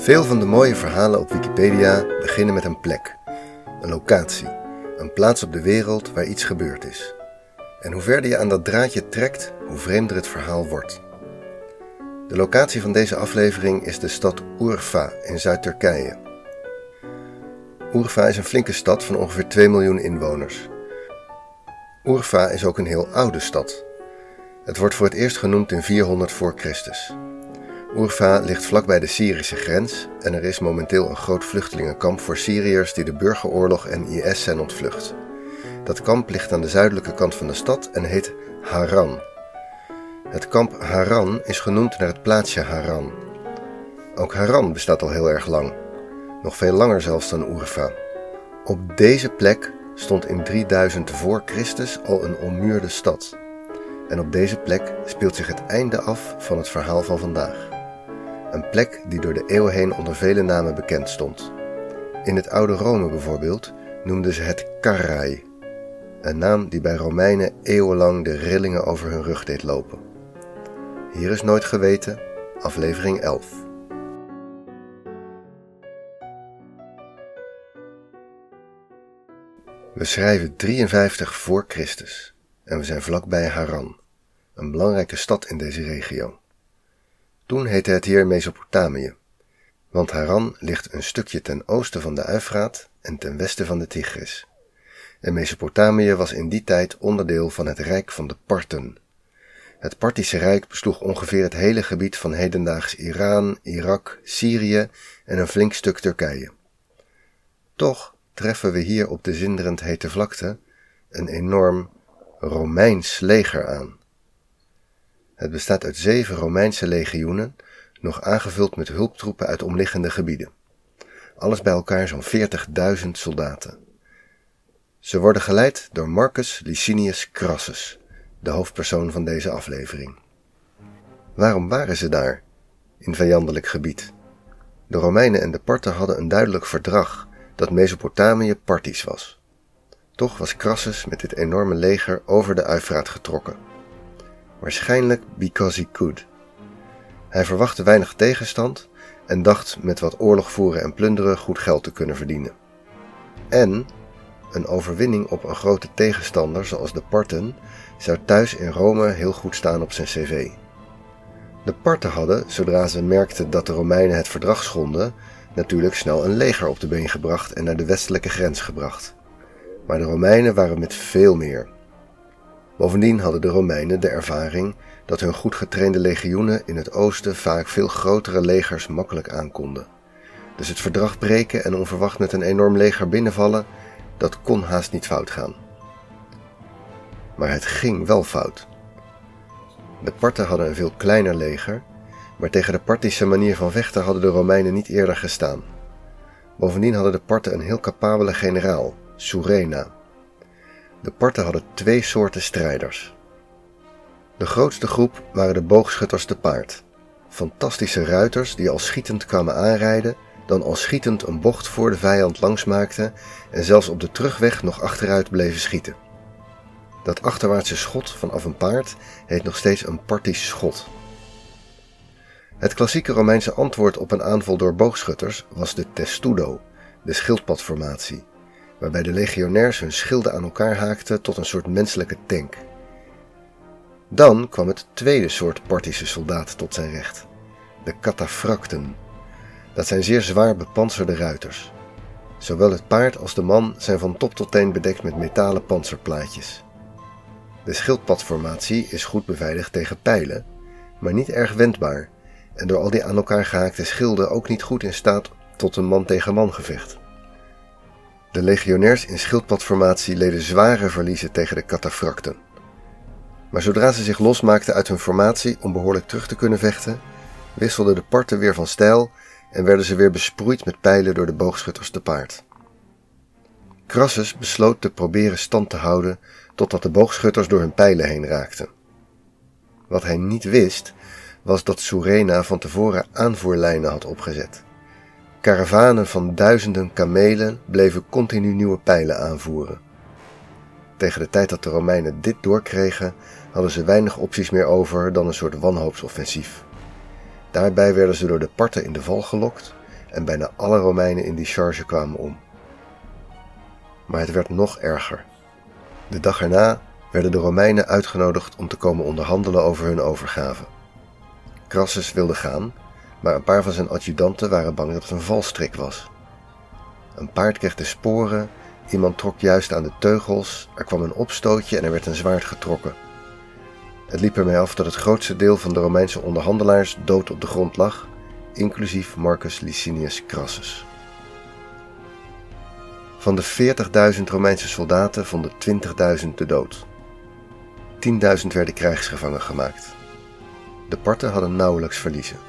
Veel van de mooie verhalen op Wikipedia beginnen met een plek, een locatie, een plaats op de wereld waar iets gebeurd is. En hoe verder je aan dat draadje trekt, hoe vreemder het verhaal wordt. De locatie van deze aflevering is de stad Urfa in Zuid-Turkije. Urfa is een flinke stad van ongeveer 2 miljoen inwoners. Urfa is ook een heel oude stad. Het wordt voor het eerst genoemd in 400 voor Christus. Urfa ligt vlakbij de Syrische grens en er is momenteel een groot vluchtelingenkamp voor Syriërs die de burgeroorlog en IS zijn ontvlucht. Dat kamp ligt aan de zuidelijke kant van de stad en heet Haran. Het kamp Haran is genoemd naar het plaatsje Haran. Ook Haran bestaat al heel erg lang, nog veel langer zelfs dan Urfa. Op deze plek stond in 3000 voor Christus al een ommuurde stad. En op deze plek speelt zich het einde af van het verhaal van vandaag. Een plek die door de eeuwen heen onder vele namen bekend stond. In het oude Rome bijvoorbeeld noemden ze het Carrai, een naam die bij Romeinen eeuwenlang de rillingen over hun rug deed lopen. Hier is nooit geweten, aflevering 11. We schrijven 53 voor Christus en we zijn vlakbij Haran, een belangrijke stad in deze regio. Toen heette het hier Mesopotamië, want Haran ligt een stukje ten oosten van de Uifraat en ten westen van de Tigris. En Mesopotamië was in die tijd onderdeel van het rijk van de Parten. Het Partische Rijk besloeg ongeveer het hele gebied van hedendaags Iran, Irak, Syrië en een flink stuk Turkije. Toch treffen we hier op de zinderend hete vlakte een enorm Romeins leger aan. Het bestaat uit zeven Romeinse legioenen, nog aangevuld met hulptroepen uit omliggende gebieden. Alles bij elkaar zo'n 40.000 soldaten. Ze worden geleid door Marcus Licinius Crassus, de hoofdpersoon van deze aflevering. Waarom waren ze daar, in vijandelijk gebied? De Romeinen en de Parten hadden een duidelijk verdrag dat Mesopotamië Partisch was. Toch was Crassus met dit enorme leger over de Uifraat getrokken waarschijnlijk because he could. Hij verwachtte weinig tegenstand en dacht met wat oorlog voeren en plunderen goed geld te kunnen verdienen. En een overwinning op een grote tegenstander zoals de Parten zou thuis in Rome heel goed staan op zijn cv. De Parten hadden, zodra ze merkten dat de Romeinen het verdrag schonden, natuurlijk snel een leger op de been gebracht en naar de westelijke grens gebracht. Maar de Romeinen waren met veel meer. Bovendien hadden de Romeinen de ervaring dat hun goed getrainde legioenen in het oosten vaak veel grotere legers makkelijk aankonden. Dus het verdrag breken en onverwacht met een enorm leger binnenvallen, dat kon haast niet fout gaan. Maar het ging wel fout. De Parten hadden een veel kleiner leger, maar tegen de Partische manier van vechten hadden de Romeinen niet eerder gestaan. Bovendien hadden de Parten een heel capabele generaal, Surena, de parten hadden twee soorten strijders. De grootste groep waren de boogschutters te paard. Fantastische ruiters die al schietend kwamen aanrijden, dan al schietend een bocht voor de vijand langs maakten en zelfs op de terugweg nog achteruit bleven schieten. Dat achterwaartse schot vanaf een paard heet nog steeds een partisch schot. Het klassieke Romeinse antwoord op een aanval door boogschutters was de testudo, de schildpadformatie, waarbij de legionairs hun schilden aan elkaar haakten tot een soort menselijke tank. Dan kwam het tweede soort Partische soldaat tot zijn recht, de cataphracten. Dat zijn zeer zwaar bepanserde ruiters. Zowel het paard als de man zijn van top tot teen bedekt met metalen panzerplaatjes. De schildpadformatie is goed beveiligd tegen pijlen, maar niet erg wendbaar en door al die aan elkaar gehaakte schilden ook niet goed in staat tot een man-tegen-man gevecht. De legionairs in schildpadformatie leden zware verliezen tegen de cataphracten. Maar zodra ze zich losmaakten uit hun formatie om behoorlijk terug te kunnen vechten, wisselden de parten weer van stijl en werden ze weer besproeid met pijlen door de boogschutters te paard. Crassus besloot te proberen stand te houden totdat de boogschutters door hun pijlen heen raakten. Wat hij niet wist, was dat Surena van tevoren aanvoerlijnen had opgezet. Karavanen van duizenden kamelen bleven continu nieuwe pijlen aanvoeren. Tegen de tijd dat de Romeinen dit doorkregen, hadden ze weinig opties meer over dan een soort wanhoopsoffensief. Daarbij werden ze door de parten in de val gelokt en bijna alle Romeinen in die charge kwamen om. Maar het werd nog erger. De dag erna werden de Romeinen uitgenodigd om te komen onderhandelen over hun overgave. Crassus wilde gaan, maar een paar van zijn adjudanten waren bang dat het een valstrik was. Een paard kreeg de sporen, iemand trok juist aan de teugels, er kwam een opstootje en er werd een zwaard getrokken. Het liep ermee af dat het grootste deel van de Romeinse onderhandelaars dood op de grond lag, inclusief Marcus Licinius Crassus. Van de 40.000 Romeinse soldaten vonden 20.000 de dood. 10.000 werden krijgsgevangen gemaakt. De parten hadden nauwelijks verliezen.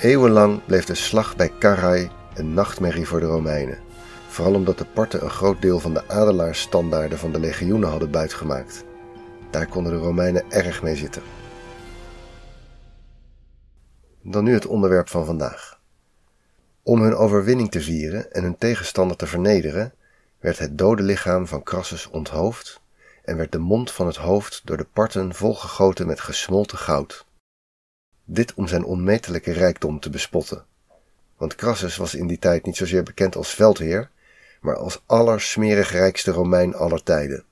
Eeuwenlang bleef de slag bij Carrhae een nachtmerrie voor de Romeinen, vooral omdat de parten een groot deel van de adelaarsstandaarden van de legioenen hadden buitgemaakt. Daar konden de Romeinen erg mee zitten. Dan nu het onderwerp van vandaag. Om hun overwinning te vieren en hun tegenstander te vernederen, werd het dode lichaam van Crassus onthoofd en werd de mond van het hoofd door de parten volgegoten met gesmolten goud. Dit om zijn onmetelijke rijkdom te bespotten. Want Crassus was in die tijd niet zozeer bekend als veldheer, maar als allersmerig rijkste Romein aller tijden.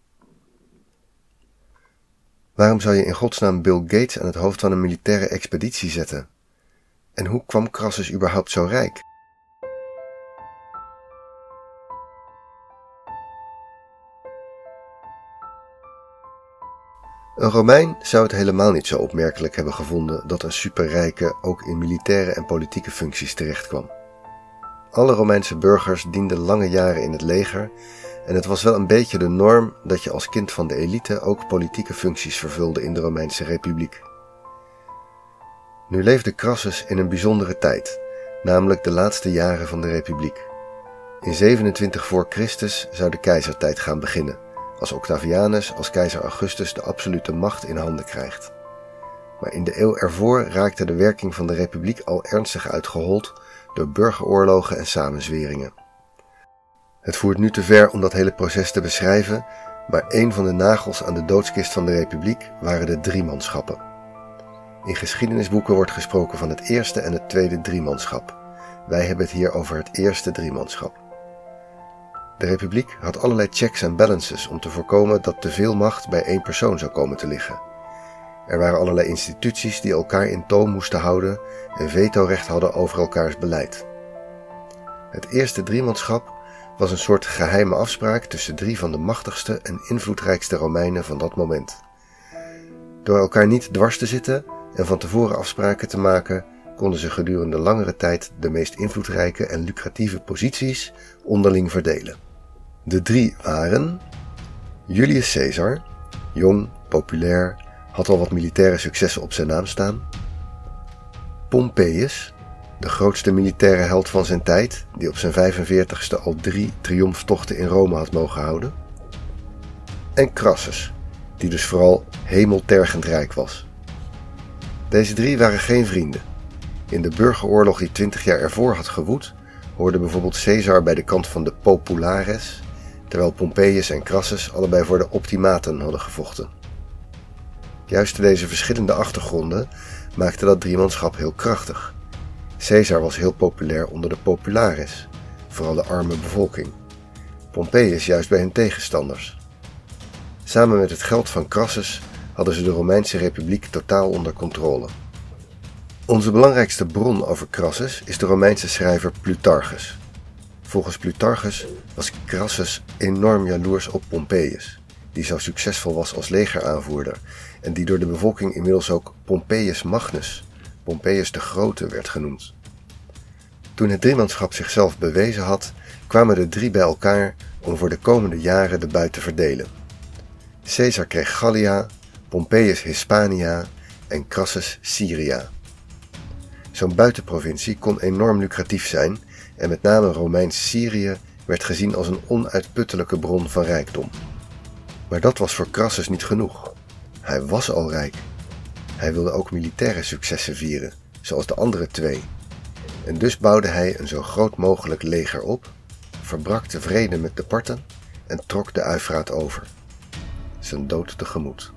Waarom zou je in godsnaam Bill Gates aan het hoofd van een militaire expeditie zetten? En hoe kwam Crassus überhaupt zo rijk? Een Romein zou het helemaal niet zo opmerkelijk hebben gevonden dat een superrijke ook in militaire en politieke functies terechtkwam. Alle Romeinse burgers dienden lange jaren in het leger en het was wel een beetje de norm dat je als kind van de elite ook politieke functies vervulde in de Romeinse Republiek. Nu leefde Crassus in een bijzondere tijd, namelijk de laatste jaren van de Republiek. In 27 voor Christus zou de keizertijd gaan beginnen als Octavianus als keizer Augustus de absolute macht in handen krijgt. Maar in de eeuw ervoor raakte de werking van de republiek al ernstig uitgehold door burgeroorlogen en samenzweringen. Het voert nu te ver om dat hele proces te beschrijven, maar een van de nagels aan de doodskist van de republiek waren de driemanschappen. In geschiedenisboeken wordt gesproken van het eerste en het tweede driemanschap. Wij hebben het hier over het eerste driemanschap. De republiek had allerlei checks en balances om te voorkomen dat te veel macht bij één persoon zou komen te liggen. Er waren allerlei instituties die elkaar in toom moesten houden en vetorecht hadden over elkaars beleid. Het eerste driemanschap was een soort geheime afspraak tussen drie van de machtigste en invloedrijkste Romeinen van dat moment. Door elkaar niet dwars te zitten en van tevoren afspraken te maken, konden ze gedurende langere tijd de meest invloedrijke en lucratieve posities onderling verdelen. De drie waren Julius Caesar, jong, populair, had al wat militaire successen op zijn naam staan. Pompeius, de grootste militaire held van zijn tijd, die op zijn 45ste al drie triomftochten in Rome had mogen houden. En Crassus, die dus vooral hemeltergend rijk was. Deze drie waren geen vrienden. In de burgeroorlog die twintig jaar ervoor had gewoed, hoorde bijvoorbeeld Caesar bij de kant van de Populares terwijl Pompeius en Crassus allebei voor de optimaten hadden gevochten. Juist deze verschillende achtergronden maakten dat driemanschap heel krachtig. Caesar was heel populair onder de popularis, vooral de arme bevolking. Pompeius juist bij hun tegenstanders. Samen met het geld van Crassus hadden ze de Romeinse Republiek totaal onder controle. Onze belangrijkste bron over Crassus is de Romeinse schrijver Plutarchus, Volgens Plutarchus was Crassus enorm jaloers op Pompeius, die zo succesvol was als legeraanvoerder en die door de bevolking inmiddels ook Pompeius Magnus, Pompeius de Grote, werd genoemd. Toen het driemanschap zichzelf bewezen had, kwamen de drie bij elkaar om voor de komende jaren de buit te verdelen. Caesar kreeg Gallia, Pompeius Hispania en Crassus Syria. Zo'n buitenprovincie kon enorm lucratief zijn en met name Romeins-Syrië werd gezien als een onuitputtelijke bron van rijkdom. Maar dat was voor Crassus niet genoeg. Hij was al rijk. Hij wilde ook militaire successen vieren, zoals de andere twee. En dus bouwde hij een zo groot mogelijk leger op, verbrak de vrede met de parten en trok de Uifraat over. Zijn dood tegemoet.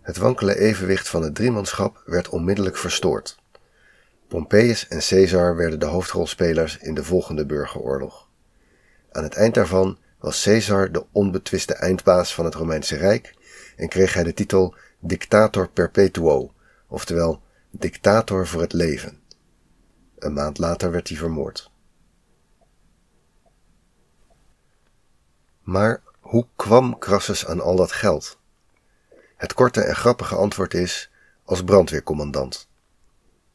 Het wankele evenwicht van het driemanschap werd onmiddellijk verstoord. Pompeius en Caesar werden de hoofdrolspelers in de volgende burgeroorlog. Aan het eind daarvan was Caesar de onbetwiste eindbaas van het Romeinse Rijk en kreeg hij de titel Dictator Perpetuo, oftewel dictator voor het leven. Een maand later werd hij vermoord. Maar hoe kwam Crassus aan al dat geld? Het korte en grappige antwoord is als brandweercommandant.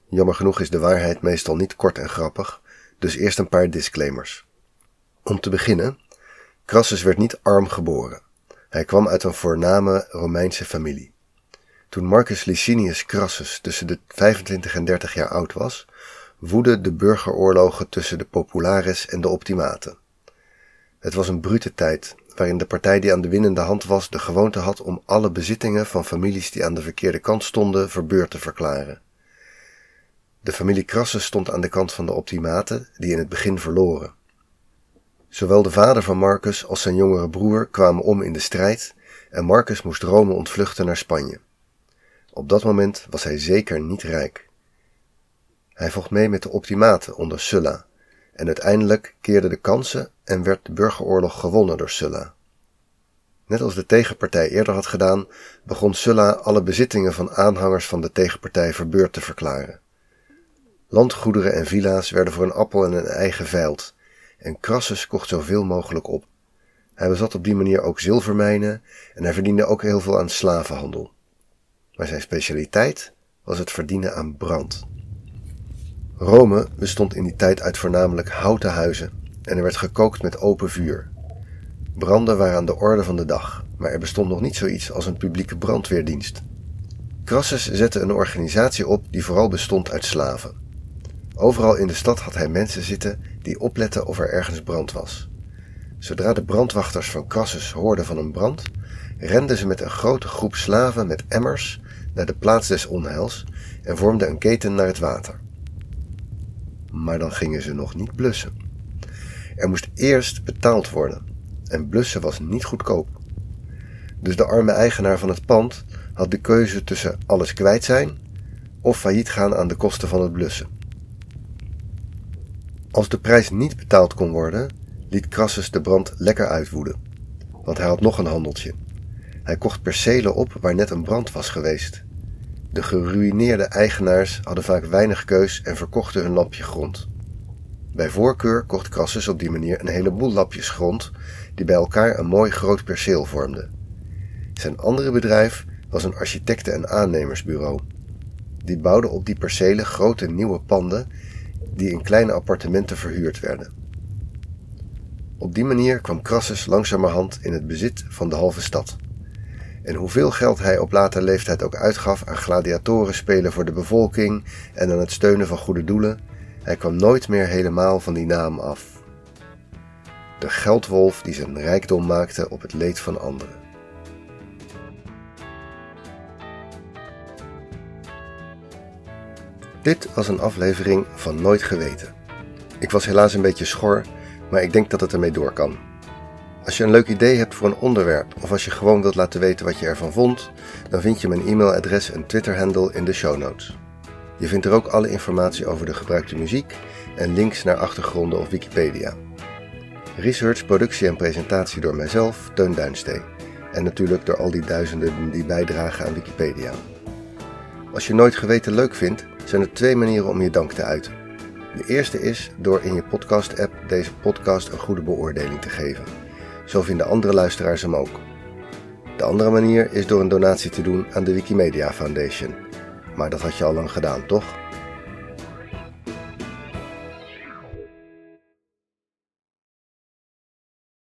Jammer genoeg is de waarheid meestal niet kort en grappig, dus eerst een paar disclaimers. Om te beginnen, Crassus werd niet arm geboren. Hij kwam uit een voorname Romeinse familie. Toen Marcus Licinius Crassus tussen de 25 en 30 jaar oud was, woedden de burgeroorlogen tussen de populares en de optimaten. Het was een brute tijd, waarin de partij die aan de winnende hand was de gewoonte had om alle bezittingen van families die aan de verkeerde kant stonden verbeurd te verklaren. De familie Crassus stond aan de kant van de optimaten, die in het begin verloren. Zowel de vader van Marcus als zijn jongere broer kwamen om in de strijd en Marcus moest Rome ontvluchten naar Spanje. Op dat moment was hij zeker niet rijk. Hij vocht mee met de optimaten onder Sulla en uiteindelijk keerden de kansen en werd de burgeroorlog gewonnen door Sulla. Net als de tegenpartij eerder had gedaan, begon Sulla alle bezittingen van aanhangers van de tegenpartij verbeurd te verklaren. Landgoederen en villa's werden voor een appel en een ei geveild en Crassus kocht zoveel mogelijk op. Hij bezat op die manier ook zilvermijnen en hij verdiende ook heel veel aan slavenhandel. Maar zijn specialiteit was het verdienen aan brand. Rome bestond in die tijd uit voornamelijk houten huizen en er werd gekookt met open vuur. Branden waren aan de orde van de dag, maar er bestond nog niet zoiets als een publieke brandweerdienst. Crassus zette een organisatie op die vooral bestond uit slaven. Overal in de stad had hij mensen zitten die opletten of er ergens brand was. Zodra de brandwachters van Crassus hoorden van een brand, renden ze met een grote groep slaven met emmers naar de plaats des onheils en vormden een keten naar het water. Maar dan gingen ze nog niet blussen. Er moest eerst betaald worden en blussen was niet goedkoop. Dus de arme eigenaar van het pand had de keuze tussen alles kwijt zijn of failliet gaan aan de kosten van het blussen. Als de prijs niet betaald kon worden, liet Crassus de brand lekker uitwoeden, want hij had nog een handeltje. Hij kocht percelen op waar net een brand was geweest. De geruïneerde eigenaars hadden vaak weinig keus en verkochten hun lapje grond. Bij voorkeur kocht Crassus op die manier een heleboel lapjes grond die bij elkaar een mooi groot perceel vormden. Zijn andere bedrijf was een architecten- en aannemersbureau. Die bouwde op die percelen grote nieuwe panden die in kleine appartementen verhuurd werden. Op die manier kwam Crassus langzamerhand in het bezit van de halve stad. En hoeveel geld hij op latere leeftijd ook uitgaf aan gladiatorenspelen voor de bevolking en aan het steunen van goede doelen, hij kwam nooit meer helemaal van die naam af. De geldwolf die zijn rijkdom maakte op het leed van anderen. Dit was een aflevering van Nooit Geweten. Ik was helaas een beetje schor, maar ik denk dat het ermee door kan. Als je een leuk idee hebt voor een onderwerp of als je gewoon wilt laten weten wat je ervan vond, dan vind je mijn e-mailadres en Twitter-handle in de show notes. Je vindt er ook alle informatie over de gebruikte muziek en links naar achtergronden of Wikipedia. Research, productie en presentatie door mijzelf, Teun Duinsteen. En natuurlijk door al die duizenden die bijdragen aan Wikipedia. Als je nooit geweten leuk vindt, zijn er twee manieren om je dank te uiten. De eerste is door in je podcast-app deze podcast een goede beoordeling te geven. Zo vinden andere luisteraars hem ook. De andere manier is door een donatie te doen aan de Wikimedia Foundation. Maar dat had je al lang gedaan, toch?